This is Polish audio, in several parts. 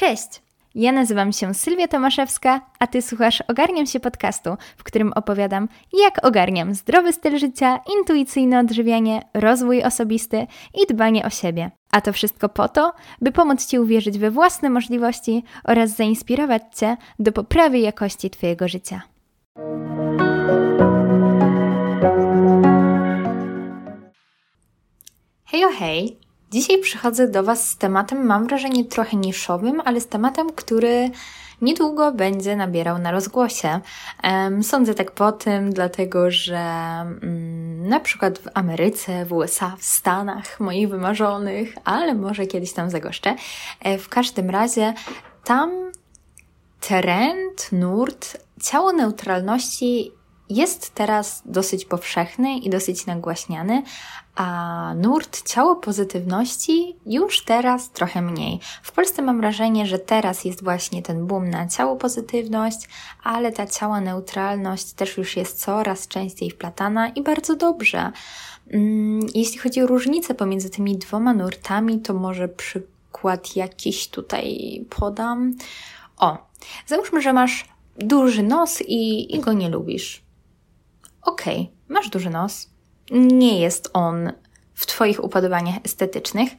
Cześć! Ja nazywam się Sylwia Tomaszewska, a Ty słuchasz Ogarniam się podcastu, w którym opowiadam, jak ogarniam zdrowy styl życia, intuicyjne odżywianie, rozwój osobisty i dbanie o siebie. A to wszystko po to, by pomóc Ci uwierzyć we własne możliwości oraz zainspirować Cię do poprawy jakości Twojego życia. Hej, hej! Dzisiaj przychodzę do Was z tematem, mam wrażenie, trochę niszowym, ale z tematem, który niedługo będzie nabierał na rozgłosie. Sądzę tak po tym, dlatego że mm, na przykład w Ameryce, w USA, w Stanach, moich wymarzonych, ale może kiedyś tam zagoszczę. E, w każdym razie tam trend, nurt, ciało neutralności jest teraz dosyć powszechny i dosyć nagłaśniany, a nurt ciało pozytywności już teraz trochę mniej. W Polsce mam wrażenie, że teraz jest właśnie ten boom na ciało pozytywność, ale ta ciała neutralność też już jest coraz częściej wplatana i bardzo dobrze. Mm, jeśli chodzi o różnicę pomiędzy tymi dwoma nurtami, to może przykład jakiś tutaj podam. O, załóżmy, że masz duży nos i, i go nie lubisz okej, okay, masz duży nos, nie jest on w Twoich upodobaniach estetycznych,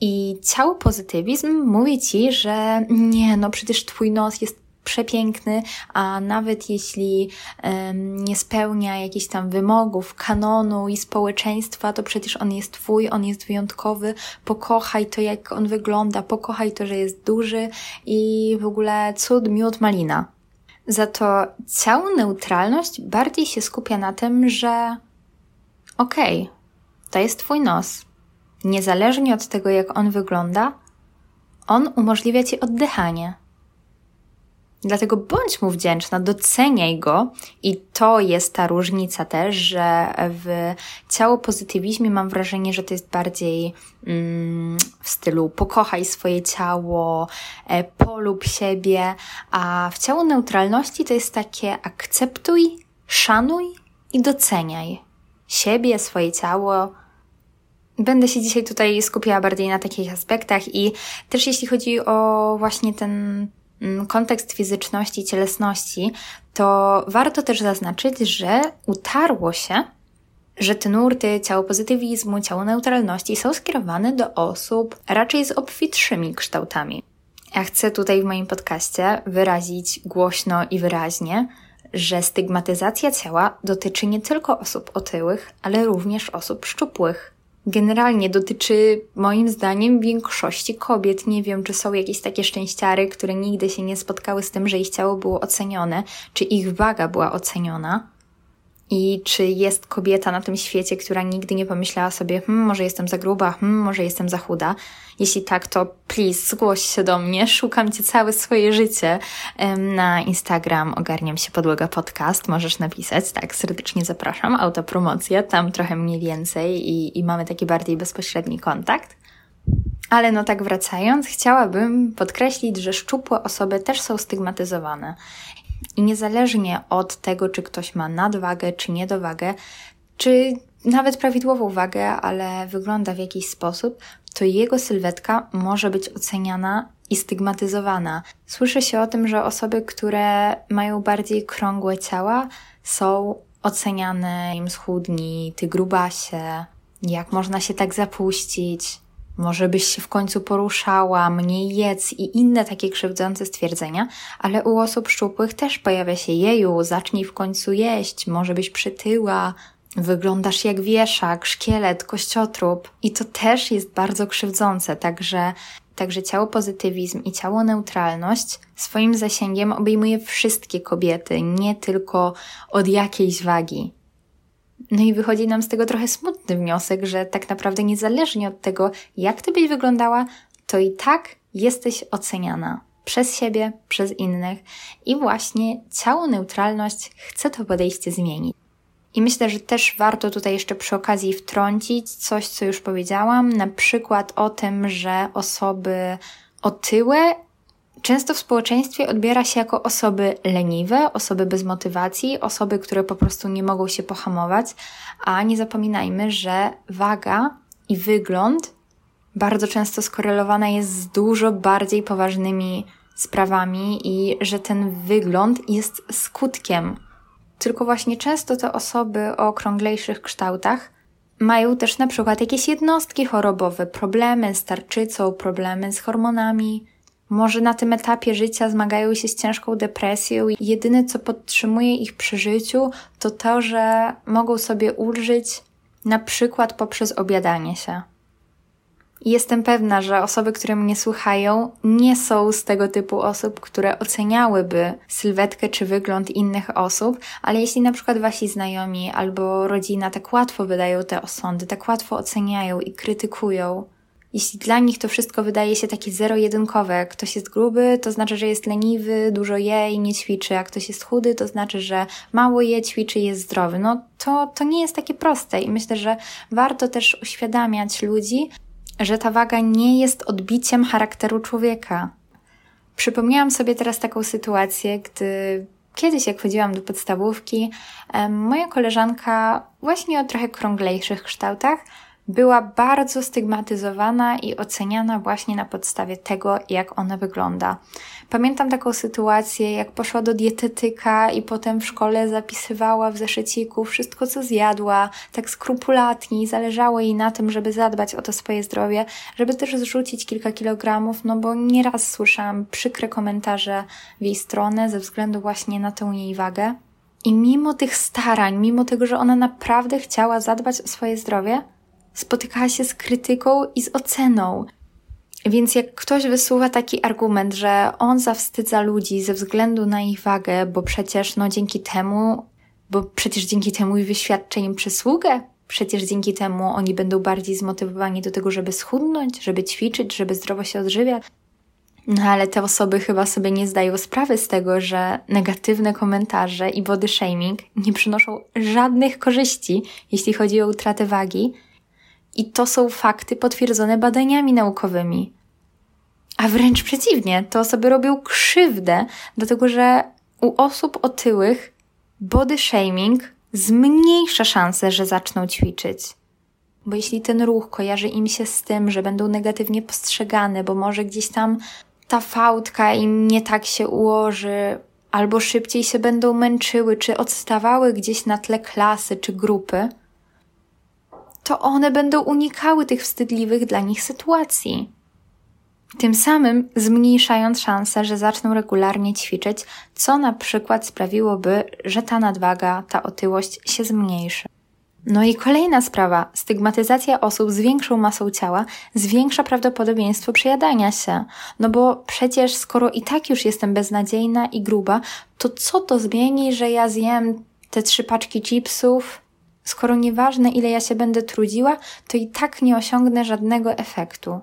i ciało pozytywizm mówi Ci, że nie, no przecież Twój nos jest przepiękny, a nawet jeśli um, nie spełnia jakichś tam wymogów, kanonu i społeczeństwa, to przecież on jest Twój, on jest wyjątkowy, pokochaj to, jak on wygląda, pokochaj to, że jest duży i w ogóle cud, miód, malina. Za to całą neutralność bardziej się skupia na tym, że okej, okay, to jest Twój nos. Niezależnie od tego, jak on wygląda, on umożliwia Ci oddychanie. Dlatego bądź mu wdzięczna, doceniaj go. I to jest ta różnica też, że w ciało pozytywizmie mam wrażenie, że to jest bardziej mm, w stylu pokochaj swoje ciało, e, polub siebie, a w ciało neutralności to jest takie akceptuj, szanuj i doceniaj siebie, swoje ciało, Będę się dzisiaj tutaj skupiała bardziej na takich aspektach i też jeśli chodzi o właśnie ten kontekst fizyczności, cielesności, to warto też zaznaczyć, że utarło się, że te nurty ciało pozytywizmu, ciało neutralności są skierowane do osób raczej z obfitszymi kształtami. Ja chcę tutaj w moim podcaście wyrazić głośno i wyraźnie, że stygmatyzacja ciała dotyczy nie tylko osób otyłych, ale również osób szczupłych generalnie dotyczy moim zdaniem większości kobiet. Nie wiem, czy są jakieś takie szczęściary, które nigdy się nie spotkały z tym, że ich ciało było ocenione, czy ich waga była oceniona. I czy jest kobieta na tym świecie, która nigdy nie pomyślała sobie, hmm, może jestem za gruba, hmm, może jestem za chuda? Jeśli tak, to please zgłoś się do mnie, szukam Cię całe swoje życie. Na Instagram ogarniam się podłoga podcast, możesz napisać, tak, serdecznie zapraszam, autopromocja, tam trochę mniej więcej i, i mamy taki bardziej bezpośredni kontakt. Ale no tak wracając, chciałabym podkreślić, że szczupłe osoby też są stygmatyzowane. I niezależnie od tego, czy ktoś ma nadwagę, czy niedowagę, czy nawet prawidłową wagę, ale wygląda w jakiś sposób, to jego sylwetka może być oceniana i stygmatyzowana. Słyszy się o tym, że osoby, które mają bardziej krągłe ciała, są oceniane im schudni, ty grubasie, jak można się tak zapuścić, może byś się w końcu poruszała, mniej jedz i inne takie krzywdzące stwierdzenia, ale u osób szczupłych też pojawia się jeju, zacznij w końcu jeść, może byś przytyła, wyglądasz jak wieszak, szkielet, kościotrup i to też jest bardzo krzywdzące, także Także ciało pozytywizm i ciało neutralność swoim zasięgiem obejmuje wszystkie kobiety, nie tylko od jakiejś wagi. No i wychodzi nam z tego trochę smutny wniosek, że tak naprawdę niezależnie od tego, jak ty byś wyglądała, to i tak jesteś oceniana przez siebie, przez innych i właśnie ciało neutralność chce to podejście zmienić. I myślę, że też warto tutaj jeszcze przy okazji wtrącić coś, co już powiedziałam, na przykład o tym, że osoby otyłe często w społeczeństwie odbiera się jako osoby leniwe, osoby bez motywacji, osoby, które po prostu nie mogą się pohamować, a nie zapominajmy, że waga i wygląd bardzo często skorelowana jest z dużo bardziej poważnymi sprawami i że ten wygląd jest skutkiem. Tylko właśnie często te osoby o okrąglejszych kształtach mają też na przykład jakieś jednostki chorobowe, problemy z tarczycą, problemy z hormonami. Może na tym etapie życia zmagają się z ciężką depresją i jedyne co podtrzymuje ich przy życiu to to, że mogą sobie ulżyć na przykład poprzez obiadanie się. Jestem pewna, że osoby, które mnie słuchają, nie są z tego typu osób, które oceniałyby sylwetkę czy wygląd innych osób, ale jeśli na przykład wasi znajomi albo rodzina tak łatwo wydają te osądy, tak łatwo oceniają i krytykują, jeśli dla nich to wszystko wydaje się takie zero-jedynkowe, ktoś jest gruby, to znaczy, że jest leniwy, dużo je i nie ćwiczy, a ktoś jest chudy, to znaczy, że mało je, ćwiczy i jest zdrowy. No to, to nie jest takie proste i myślę, że warto też uświadamiać ludzi, że ta waga nie jest odbiciem charakteru człowieka. Przypomniałam sobie teraz taką sytuację, gdy kiedyś, jak chodziłam do podstawówki, moja koleżanka właśnie o trochę krąglejszych kształtach była bardzo stygmatyzowana i oceniana właśnie na podstawie tego, jak ona wygląda. Pamiętam taką sytuację, jak poszła do dietetyka i potem w szkole zapisywała w zeszyciku wszystko, co zjadła, tak skrupulatnie i zależało jej na tym, żeby zadbać o to swoje zdrowie, żeby też zrzucić kilka kilogramów, no bo nieraz słyszałam przykre komentarze w jej stronę ze względu właśnie na tę jej wagę. I mimo tych starań, mimo tego, że ona naprawdę chciała zadbać o swoje zdrowie, spotykała się z krytyką i z oceną. Więc jak ktoś wysuwa taki argument, że on zawstydza ludzi ze względu na ich wagę, bo przecież no dzięki temu, bo przecież dzięki temu i wyświadczy im przysługę, przecież dzięki temu oni będą bardziej zmotywowani do tego, żeby schudnąć, żeby ćwiczyć, żeby zdrowo się odżywiać. No ale te osoby chyba sobie nie zdają sprawy z tego, że negatywne komentarze i body shaming nie przynoszą żadnych korzyści, jeśli chodzi o utratę wagi, i to są fakty potwierdzone badaniami naukowymi. A wręcz przeciwnie, te osoby robią krzywdę, dlatego że u osób otyłych body shaming zmniejsza szanse, że zaczną ćwiczyć. Bo jeśli ten ruch kojarzy im się z tym, że będą negatywnie postrzegane, bo może gdzieś tam ta fałdka im nie tak się ułoży, albo szybciej się będą męczyły, czy odstawały gdzieś na tle klasy czy grupy, to one będą unikały tych wstydliwych dla nich sytuacji. Tym samym zmniejszając szanse, że zaczną regularnie ćwiczyć, co na przykład sprawiłoby, że ta nadwaga, ta otyłość się zmniejszy. No i kolejna sprawa. Stygmatyzacja osób z większą masą ciała zwiększa prawdopodobieństwo przejadania się. No bo przecież skoro i tak już jestem beznadziejna i gruba, to co to zmieni, że ja zjem te trzy paczki chipsów, skoro nieważne ile ja się będę trudziła, to i tak nie osiągnę żadnego efektu.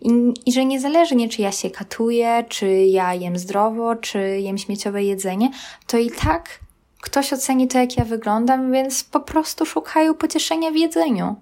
I, I że niezależnie czy ja się katuję, czy ja jem zdrowo, czy jem śmieciowe jedzenie, to i tak ktoś oceni to, jak ja wyglądam, więc po prostu szukają pocieszenia w jedzeniu.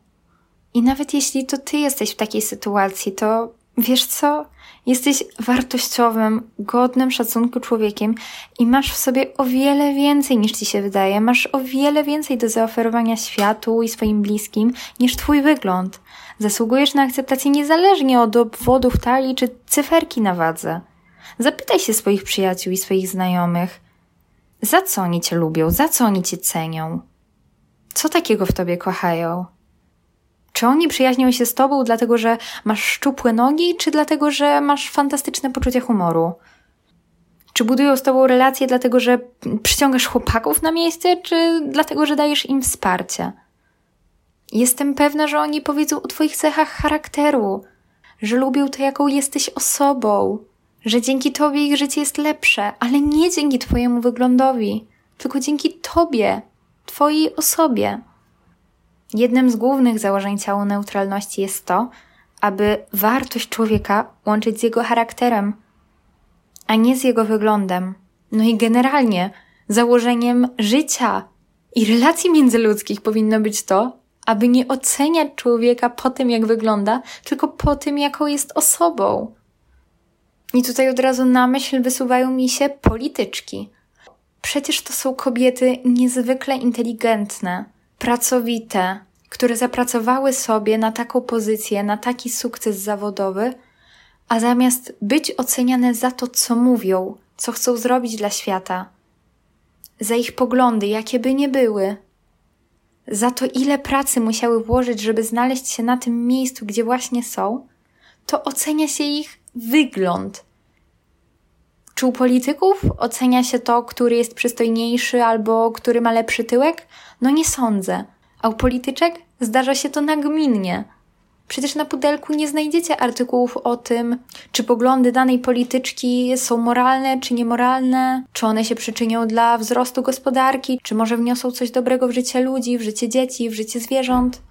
I nawet jeśli to ty jesteś w takiej sytuacji, to wiesz co? Jesteś wartościowym, godnym szacunku człowiekiem i masz w sobie o wiele więcej niż ci się wydaje. Masz o wiele więcej do zaoferowania światu i swoim bliskim niż twój wygląd. Zasługujesz na akceptację niezależnie od obwodów talii czy cyferki na wadze. Zapytaj się swoich przyjaciół i swoich znajomych, za co oni cię lubią, za co oni cię cenią, co takiego w tobie kochają. Czy oni przyjaźnią się z tobą dlatego, że masz szczupłe nogi, czy dlatego, że masz fantastyczne poczucie humoru? Czy budują z tobą relacje dlatego, że przyciągasz chłopaków na miejsce, czy dlatego, że dajesz im wsparcie? Jestem pewna, że oni powiedzą o twoich cechach charakteru, że lubią to, jaką jesteś osobą, że dzięki tobie ich życie jest lepsze, ale nie dzięki twojemu wyglądowi, tylko dzięki tobie, twojej osobie. Jednym z głównych założeń ciału neutralności jest to, aby wartość człowieka łączyć z jego charakterem, a nie z jego wyglądem. No i generalnie założeniem życia i relacji międzyludzkich powinno być to, aby nie oceniać człowieka po tym, jak wygląda, tylko po tym, jaką jest osobą. I tutaj od razu na myśl wysuwają mi się polityczki. Przecież to są kobiety niezwykle inteligentne, pracowite, które zapracowały sobie na taką pozycję, na taki sukces zawodowy, a zamiast być oceniane za to, co mówią, co chcą zrobić dla świata, za ich poglądy, jakie by nie były, za to, ile pracy musiały włożyć, żeby znaleźć się na tym miejscu, gdzie właśnie są, to ocenia się ich wygląd. Czy u polityków ocenia się to, który jest przystojniejszy albo który ma lepszy tyłek? No nie sądzę. A u polityczek zdarza się to nagminnie. Przecież na pudelku nie znajdziecie artykułów o tym, czy poglądy danej polityczki są moralne czy niemoralne, czy one się przyczynią dla wzrostu gospodarki, czy może wniosą coś dobrego w życie ludzi, w życie dzieci, w życie zwierząt.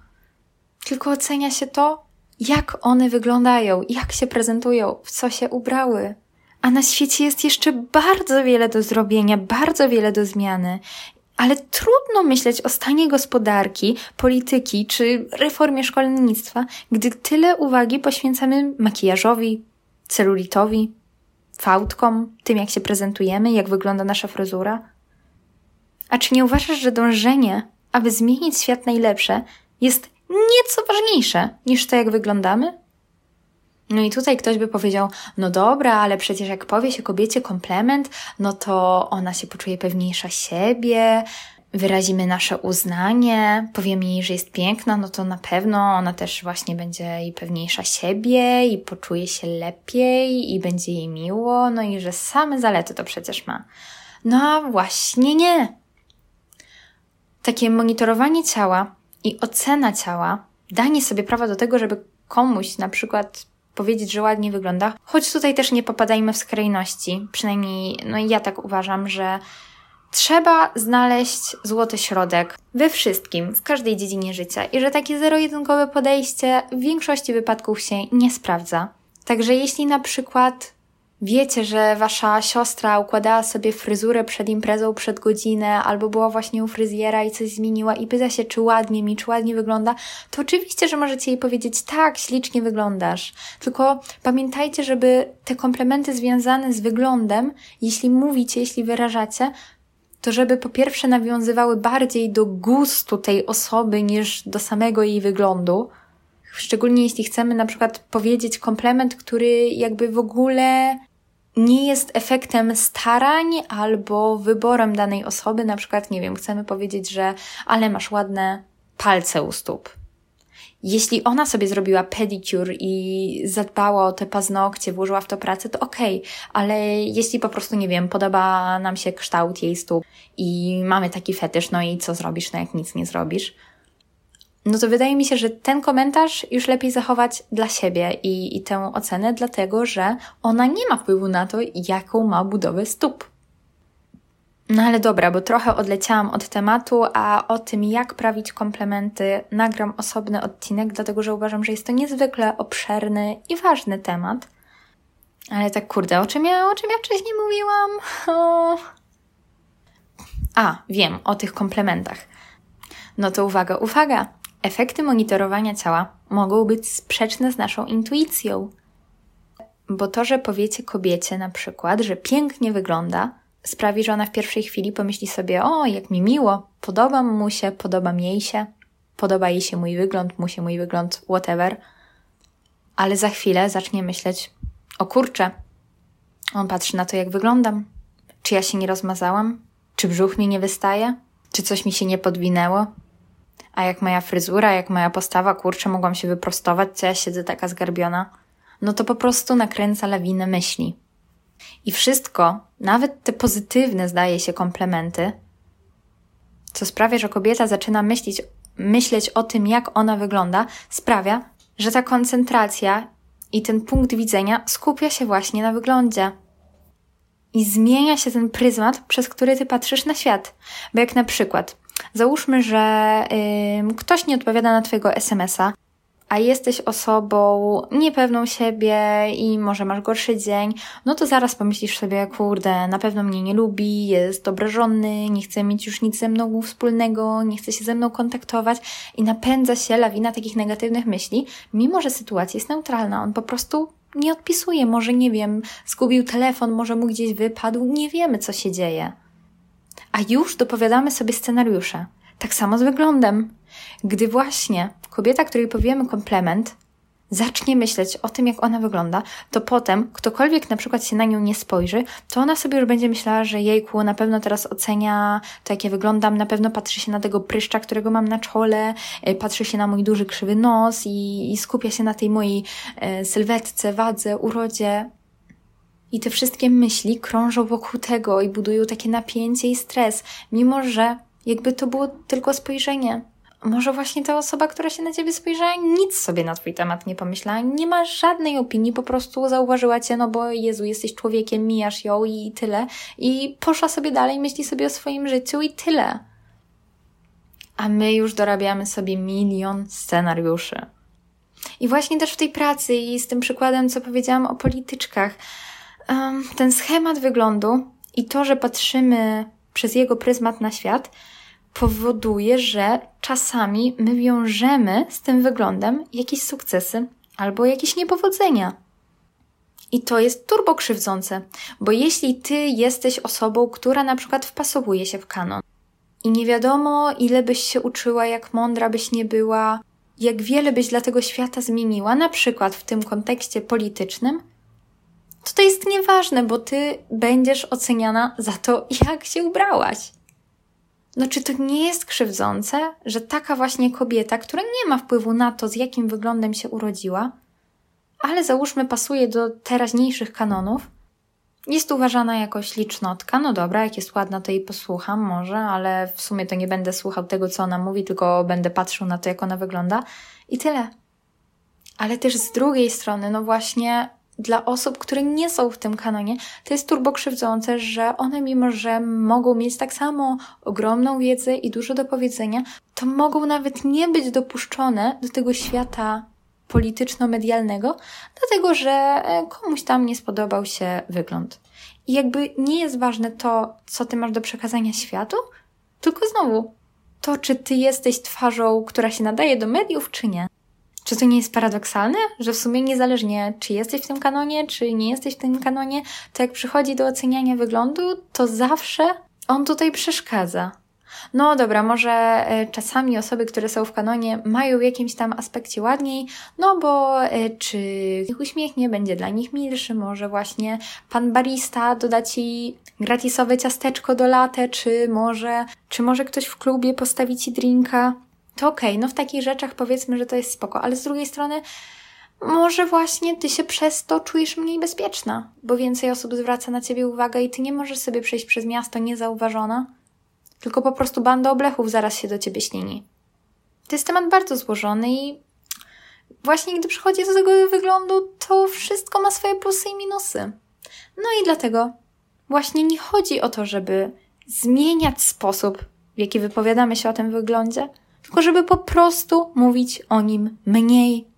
Tylko ocenia się to, jak one wyglądają, jak się prezentują, w co się ubrały. A na świecie jest jeszcze bardzo wiele do zrobienia, bardzo wiele do zmiany. Ale trudno myśleć o stanie gospodarki, polityki czy reformie szkolnictwa, gdy tyle uwagi poświęcamy makijażowi, celulitowi, fałdkom, tym jak się prezentujemy, jak wygląda nasza fryzura. A czy nie uważasz, że dążenie, aby zmienić świat najlepsze, jest nieco ważniejsze niż to, jak wyglądamy? No i tutaj ktoś by powiedział, no dobra, ale przecież jak powie się kobiecie komplement, no to ona się poczuje pewniejsza siebie, wyrazimy nasze uznanie, powiemy jej, że jest piękna, no to na pewno ona też właśnie będzie jej pewniejsza siebie i poczuje się lepiej i będzie jej miło, no i że same zalety to przecież ma. No a właśnie nie. Takie monitorowanie ciała i ocena ciała, danie sobie prawa do tego, żeby komuś na przykład powiedzieć, że ładnie wygląda. Choć tutaj też nie popadajmy w skrajności. Przynajmniej, no ja tak uważam, że trzeba znaleźć złoty środek we wszystkim, w każdej dziedzinie życia i że takie zero-jedynkowe podejście w większości wypadków się nie sprawdza. Także jeśli na przykład wiecie, że wasza siostra układała sobie fryzurę przed imprezą przed godzinę, albo była właśnie u fryzjera i coś zmieniła i pyta się, czy ładnie mi, czy ładnie wygląda, to oczywiście, że możecie jej powiedzieć, tak, ślicznie wyglądasz. Tylko pamiętajcie, żeby te komplementy związane z wyglądem, jeśli mówicie, jeśli wyrażacie, to żeby po pierwsze nawiązywały bardziej do gustu tej osoby niż do samego jej wyglądu. Szczególnie jeśli chcemy na przykład powiedzieć komplement, który jakby w ogóle nie jest efektem starań albo wyborem danej osoby. Na przykład, nie wiem, chcemy powiedzieć, że ale masz ładne palce u stóp. Jeśli ona sobie zrobiła pedicure i zadbała o te paznokcie, włożyła w to pracę, to okej, okay. ale jeśli po prostu, nie wiem, podoba nam się kształt jej stóp i mamy taki fetysz, no i co zrobisz, no jak nic nie zrobisz, no to wydaje mi się, że ten komentarz już lepiej zachować dla siebie i, i tę ocenę, dlatego że ona nie ma wpływu na to, jaką ma budowę stóp. No ale dobra, bo trochę odleciałam od tematu, a o tym, jak prawić komplementy, nagram osobny odcinek, dlatego że uważam, że jest to niezwykle obszerny i ważny temat. Ale tak kurde, o czym ja, o czym ja wcześniej mówiłam? O... A, wiem, o tych komplementach. No to uwaga, uwaga! Efekty monitorowania ciała mogą być sprzeczne z naszą intuicją. Bo to, że powiecie kobiecie na przykład, że pięknie wygląda, sprawi, że ona w pierwszej chwili pomyśli sobie: O, jak mi miło, podoba mu się, podoba jej się, podoba jej się mój wygląd, mu się mój wygląd, whatever. Ale za chwilę zacznie myśleć: O kurczę, on patrzy na to, jak wyglądam. Czy ja się nie rozmazałam? Czy brzuch mi nie wystaje? Czy coś mi się nie podwinęło? A jak moja fryzura, jak moja postawa, kurczę, mogłam się wyprostować, co ja siedzę taka zgarbiona? No to po prostu nakręca lawinę myśli. I wszystko, nawet te pozytywne, zdaje się, komplementy, co sprawia, że kobieta zaczyna myśleć, myśleć o tym, jak ona wygląda, sprawia, że ta koncentracja i ten punkt widzenia skupia się właśnie na wyglądzie. I zmienia się ten pryzmat, przez który ty patrzysz na świat. Bo jak na przykład Załóżmy, że ktoś nie odpowiada na Twojego SMS-a, a jesteś osobą niepewną siebie i może masz gorszy dzień, no to zaraz pomyślisz sobie, kurde, na pewno mnie nie lubi, jest obrażony, nie chce mieć już nic ze mną wspólnego, nie chce się ze mną kontaktować i napędza się lawina takich negatywnych myśli, mimo że sytuacja jest neutralna. On po prostu nie odpisuje, może nie wiem, zgubił telefon, może mu gdzieś wypadł, nie wiemy, co się dzieje a już dopowiadamy sobie scenariusze. Tak samo z wyglądem. Gdy właśnie kobieta, której powiemy komplement, zacznie myśleć o tym, jak ona wygląda, to potem ktokolwiek na przykład się na nią nie spojrzy, to ona sobie już będzie myślała, że jejku, na pewno teraz ocenia to, jak ja wyglądam, na pewno patrzy się na tego pryszcza, którego mam na czole, e, patrzy się na mój duży, krzywy nos i, i skupia się na tej mojej e, sylwetce, wadze, urodzie. I te wszystkie myśli krążą wokół tego i budują takie napięcie i stres, mimo że jakby to było tylko spojrzenie może właśnie ta osoba, która się na ciebie spojrzała, nic sobie na twój temat nie pomyślała, nie ma żadnej opinii, po prostu zauważyła cię, no bo Jezu, jesteś człowiekiem, mijasz ją i tyle. I poszła sobie dalej, myśli sobie o swoim życiu i tyle. A my już dorabiamy sobie milion scenariuszy. I właśnie też w tej pracy i z tym przykładem, co powiedziałam o polityczkach, ten schemat wyglądu i to, że patrzymy przez jego pryzmat na świat, powoduje, że czasami my wiążemy z tym wyglądem jakieś sukcesy albo jakieś niepowodzenia. I to jest turbo krzywdzące, bo jeśli ty jesteś osobą, która na przykład wpasowuje się w kanon i nie wiadomo, ile byś się uczyła, jak mądra byś nie była, jak wiele byś dla tego świata zmieniła, na przykład w tym kontekście politycznym, to to jest nieważne, bo ty będziesz oceniana za to, jak się ubrałaś. No czy to nie jest krzywdzące, że taka właśnie kobieta, która nie ma wpływu na to, z jakim wyglądem się urodziła, ale załóżmy pasuje do teraźniejszych kanonów, jest uważana jako ślicznotka. No dobra, jak jest ładna, to jej posłucham może, ale w sumie to nie będę słuchał tego, co ona mówi, tylko będę patrzył na to, jak ona wygląda i tyle. Ale też z drugiej strony, no właśnie dla osób, które nie są w tym kanonie, to jest turbo krzywdzące, że one mimo, że mogą mieć tak samo ogromną wiedzę i dużo do powiedzenia, to mogą nawet nie być dopuszczone do tego świata polityczno-medialnego, dlatego że e, komuś tam nie spodobał się wygląd. I jakby nie jest ważne to, co ty masz do przekazania światu, tylko znowu to, czy ty jesteś twarzą, która się nadaje do mediów, czy nie. Czy to nie jest paradoksalne, że w sumie niezależnie, czy jesteś w tym kanonie, czy nie jesteś w tym kanonie, to jak przychodzi do oceniania wyglądu, to zawsze on tutaj przeszkadza. No dobra, może e, czasami osoby, które są w kanonie, mają w jakimś tam aspekcie ładniej, no bo e, czy ich uśmiechnie będzie dla nich milszy, może właśnie pan barista doda ci gratisowe ciasteczko do latte, czy może, czy może ktoś w klubie postawi ci drinka to okej, okay, no w takich rzeczach powiedzmy, że to jest spoko, ale z drugiej strony może właśnie ty się przez to czujesz mniej bezpieczna, bo więcej osób zwraca na ciebie uwagę i ty nie możesz sobie przejść przez miasto niezauważona, tylko po prostu banda oblechów zaraz się do ciebie śnieni. To jest temat bardzo złożony i właśnie gdy przychodzi do tego wyglądu, to wszystko ma swoje plusy i minusy. No i dlatego właśnie nie chodzi o to, żeby zmieniać sposób, w jaki wypowiadamy się o tym wyglądzie, tylko żeby po prostu mówić o nim mniej.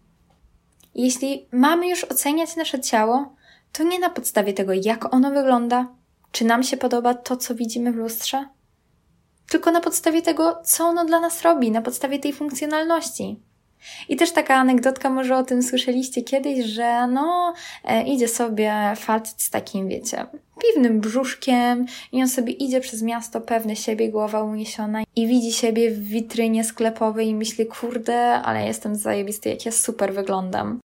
Jeśli mamy już oceniać nasze ciało, to nie na podstawie tego, jak ono wygląda, czy nam się podoba to, co widzimy w lustrze, tylko na podstawie tego, co ono dla nas robi, na podstawie tej funkcjonalności. I też taka anegdotka, może o tym słyszeliście kiedyś, że no, e, idzie sobie facet z takim, wiecie, piwnym brzuszkiem i on sobie idzie przez miasto pewny siebie, głowa uniesiona i widzi siebie w witrynie sklepowej i myśli, kurde, ale jestem zajebisty, jak ja super wyglądam.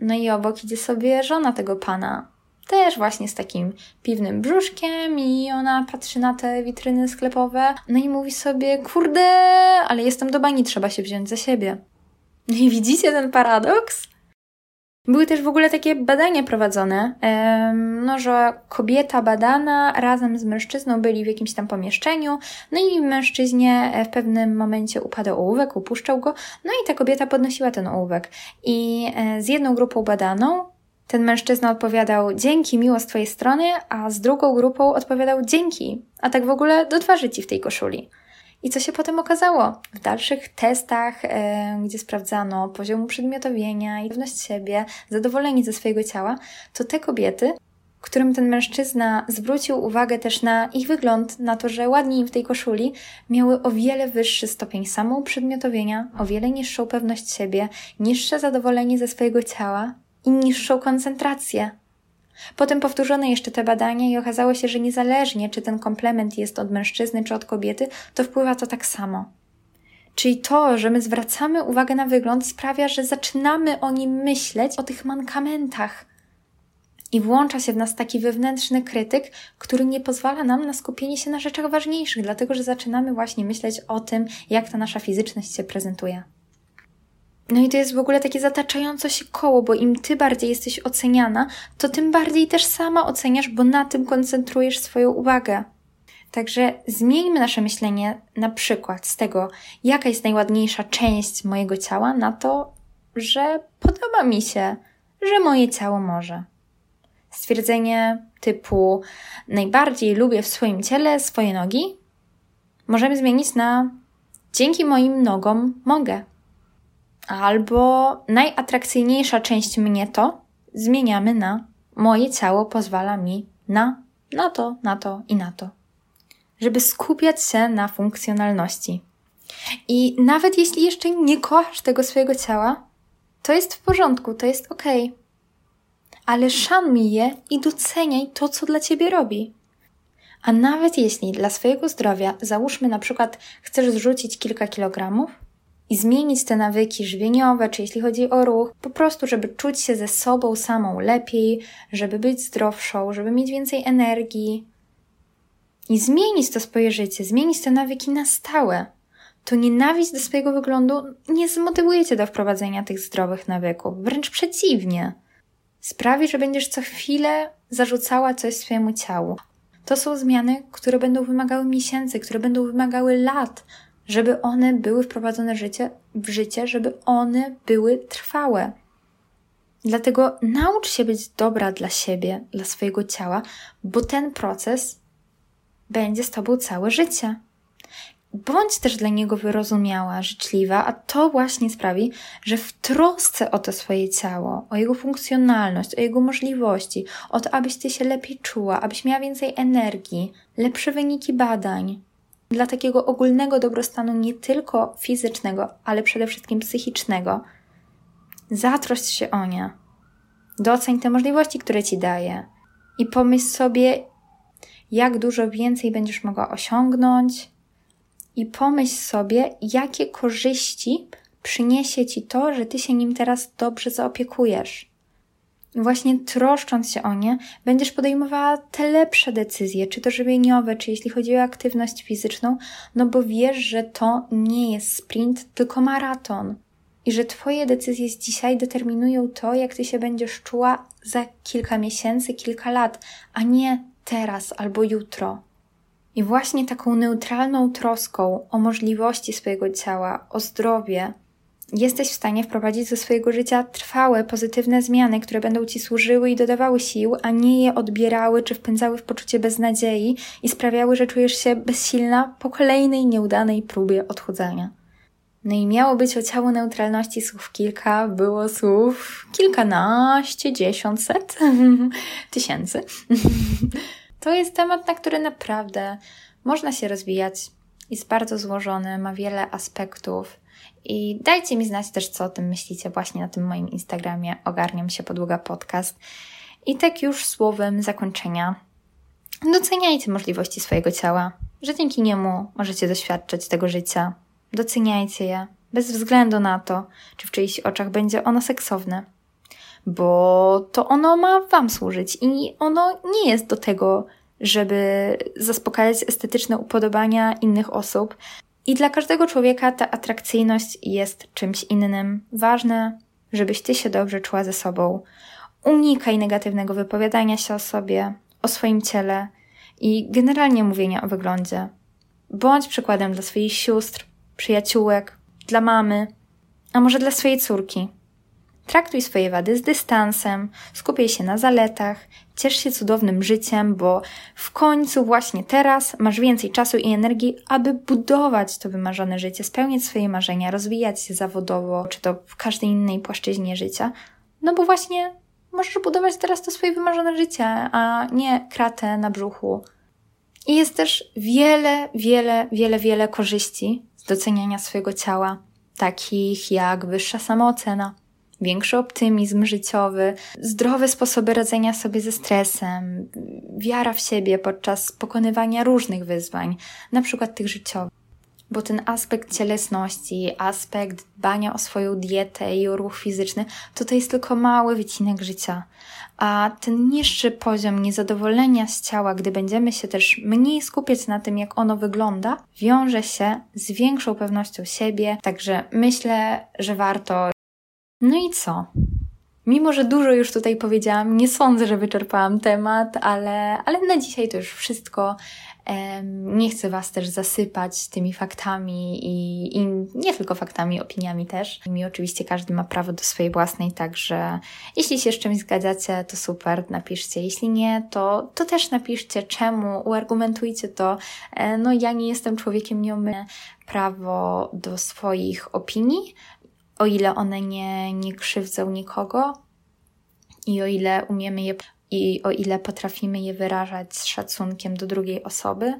No i obok idzie sobie żona tego pana, też właśnie z takim piwnym brzuszkiem i ona patrzy na te witryny sklepowe, no i mówi sobie, kurde, ale jestem do bani, trzeba się wziąć za siebie. I widzicie ten paradoks? Były też w ogóle takie badania prowadzone, no, że kobieta badana razem z mężczyzną byli w jakimś tam pomieszczeniu, no i mężczyźnie e, w pewnym momencie upadał ołówek, upuszczał go, no i ta kobieta podnosiła ten ołówek. I e, z jedną grupą badaną ten mężczyzna odpowiadał dzięki, miło z twojej strony, a z drugą grupą odpowiadał dzięki, a tak w ogóle do twarzy ci w tej koszuli. I co się potem okazało? W dalszych testach, gdzie sprawdzano poziom uprzedmiotowienia i pewność siebie, zadowolenie ze swojego ciała, to te kobiety, którym ten mężczyzna zwrócił uwagę też na ich wygląd, na to, że ładniej im w tej koszuli, miały o wiele wyższy stopień samouprzedmiotowienia, o wiele niższą pewność siebie, niższe zadowolenie ze swojego ciała i niższą koncentrację Potem powtórzono jeszcze te badania i okazało się, że niezależnie czy ten komplement jest od mężczyzny czy od kobiety, to wpływa to tak samo. Czyli to, że my zwracamy uwagę na wygląd, sprawia, że zaczynamy o nim myśleć, o tych mankamentach. I włącza się w nas taki wewnętrzny krytyk, który nie pozwala nam na skupienie się na rzeczach ważniejszych, dlatego że zaczynamy właśnie myśleć o tym, jak ta nasza fizyczność się prezentuje. No i to jest w ogóle takie zataczające się koło, bo im ty bardziej jesteś oceniana, to tym bardziej też sama oceniasz, bo na tym koncentrujesz swoją uwagę. Także zmieńmy nasze myślenie na przykład z tego, jaka jest najładniejsza część mojego ciała, na to, że podoba mi się, że moje ciało może. Stwierdzenie typu najbardziej lubię w swoim ciele swoje nogi możemy zmienić na dzięki moim nogom mogę. Albo najatrakcyjniejsza część mnie to zmieniamy na moje ciało pozwala mi na, na to, na to i na to. Żeby skupiać się na funkcjonalności. I nawet jeśli jeszcze nie kochasz tego swojego ciała, to jest w porządku, to jest ok. Ale szanuj je i doceniaj to, co dla ciebie robi. A nawet jeśli dla swojego zdrowia, załóżmy na przykład, chcesz zrzucić kilka kilogramów, i zmienić te nawyki żywieniowe, czy jeśli chodzi o ruch, po prostu, żeby czuć się ze sobą samą lepiej, żeby być zdrowszą, żeby mieć więcej energii i zmienić to swoje życie, zmienić te nawyki na stałe. To nienawiść do swojego wyglądu nie zmotywuje cię do wprowadzenia tych zdrowych nawyków, wręcz przeciwnie. Sprawi, że będziesz co chwilę zarzucała coś swojemu ciału. To są zmiany, które będą wymagały miesięcy, które będą wymagały lat, żeby one były wprowadzone życie, w życie, żeby one były trwałe. Dlatego naucz się być dobra dla siebie, dla swojego ciała, bo ten proces będzie z tobą całe życie. Bądź też dla niego wyrozumiała, życzliwa, a to właśnie sprawi, że w trosce o to swoje ciało, o jego funkcjonalność, o jego możliwości, o to, abyś ty się lepiej czuła, abyś miała więcej energii, lepsze wyniki badań, dla takiego ogólnego dobrostanu nie tylko fizycznego, ale przede wszystkim psychicznego. Zatrość się o nie. Doceń te możliwości, które ci daje. I pomyśl sobie, jak dużo więcej będziesz mogła osiągnąć. I pomyśl sobie, jakie korzyści przyniesie ci to, że ty się nim teraz dobrze zaopiekujesz właśnie troszcząc się o nie, będziesz podejmowała te lepsze decyzje, czy to żywieniowe, czy jeśli chodzi o aktywność fizyczną, no bo wiesz, że to nie jest sprint, tylko maraton. I że Twoje decyzje z dzisiaj determinują to, jak Ty się będziesz czuła za kilka miesięcy, kilka lat, a nie teraz albo jutro. I właśnie taką neutralną troską o możliwości swojego ciała, o zdrowie, jesteś w stanie wprowadzić do swojego życia trwałe, pozytywne zmiany, które będą ci służyły i dodawały sił, a nie je odbierały czy wpędzały w poczucie beznadziei i sprawiały, że czujesz się bezsilna po kolejnej nieudanej próbie odchudzania. No i miało być o ciało neutralności słów kilka, było słów kilkanaście, dziesiąt, set, tysięcy. to jest temat, na który naprawdę można się rozwijać. Jest bardzo złożony, ma wiele aspektów i dajcie mi znać też, co o tym myślicie właśnie na tym moim Instagramie. Ogarniam się podługa podcast. I tak już słowem zakończenia. Doceniajcie możliwości swojego ciała, że dzięki niemu możecie doświadczać tego życia. Doceniajcie je, bez względu na to, czy w czyichś oczach będzie ono seksowne. Bo to ono ma Wam służyć i ono nie jest do tego, żeby zaspokajać estetyczne upodobania innych osób, i dla każdego człowieka ta atrakcyjność jest czymś innym. Ważne, żebyś ty się dobrze czuła ze sobą. Unikaj negatywnego wypowiadania się o sobie, o swoim ciele i generalnie mówienia o wyglądzie. Bądź przykładem dla swoich sióstr, przyjaciółek, dla mamy, a może dla swojej córki. Traktuj swoje wady z dystansem, skupiaj się na zaletach, ciesz się cudownym życiem, bo w końcu właśnie teraz masz więcej czasu i energii, aby budować to wymarzone życie, spełniać swoje marzenia, rozwijać się zawodowo, czy to w każdej innej płaszczyźnie życia. No bo właśnie możesz budować teraz to swoje wymarzone życie, a nie kratę na brzuchu. I jest też wiele, wiele, wiele, wiele korzyści z doceniania swojego ciała, takich jak wyższa samoocena, większy optymizm życiowy, zdrowe sposoby radzenia sobie ze stresem, wiara w siebie podczas pokonywania różnych wyzwań, na przykład tych życiowych. bo ten aspekt cielesności, aspekt dbania o swoją dietę i o ruch fizyczny, to to jest tylko mały wycinek życia. A ten niższy poziom niezadowolenia z ciała, gdy będziemy się też mniej skupiać na tym, jak ono wygląda, wiąże się z większą pewnością siebie. Także myślę, że warto. No i co? Mimo, że dużo już tutaj powiedziałam, nie sądzę, że wyczerpałam temat, ale, ale na dzisiaj to już wszystko. Nie chcę Was też zasypać tymi faktami i, i, nie tylko faktami, opiniami też. I oczywiście każdy ma prawo do swojej własnej, także jeśli się z czymś zgadzacie, to super, napiszcie. Jeśli nie, to, to też napiszcie czemu, uargumentujcie to. E, no ja nie jestem człowiekiem nieomylnym, prawo do swoich opinii, o ile one nie, nie krzywdzą nikogo i o ile umiemy je i o ile potrafimy je wyrażać z szacunkiem do drugiej osoby.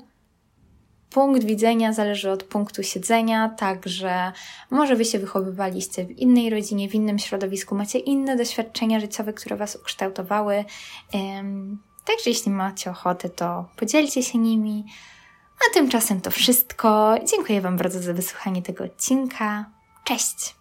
Punkt widzenia zależy od punktu siedzenia, także może Wy się wychowywaliście w innej rodzinie, w innym środowisku, macie inne doświadczenia życiowe, które Was ukształtowały. Także jeśli macie ochotę, to podzielcie się nimi. A tymczasem to wszystko. Dziękuję Wam bardzo za wysłuchanie tego odcinka. Cześć!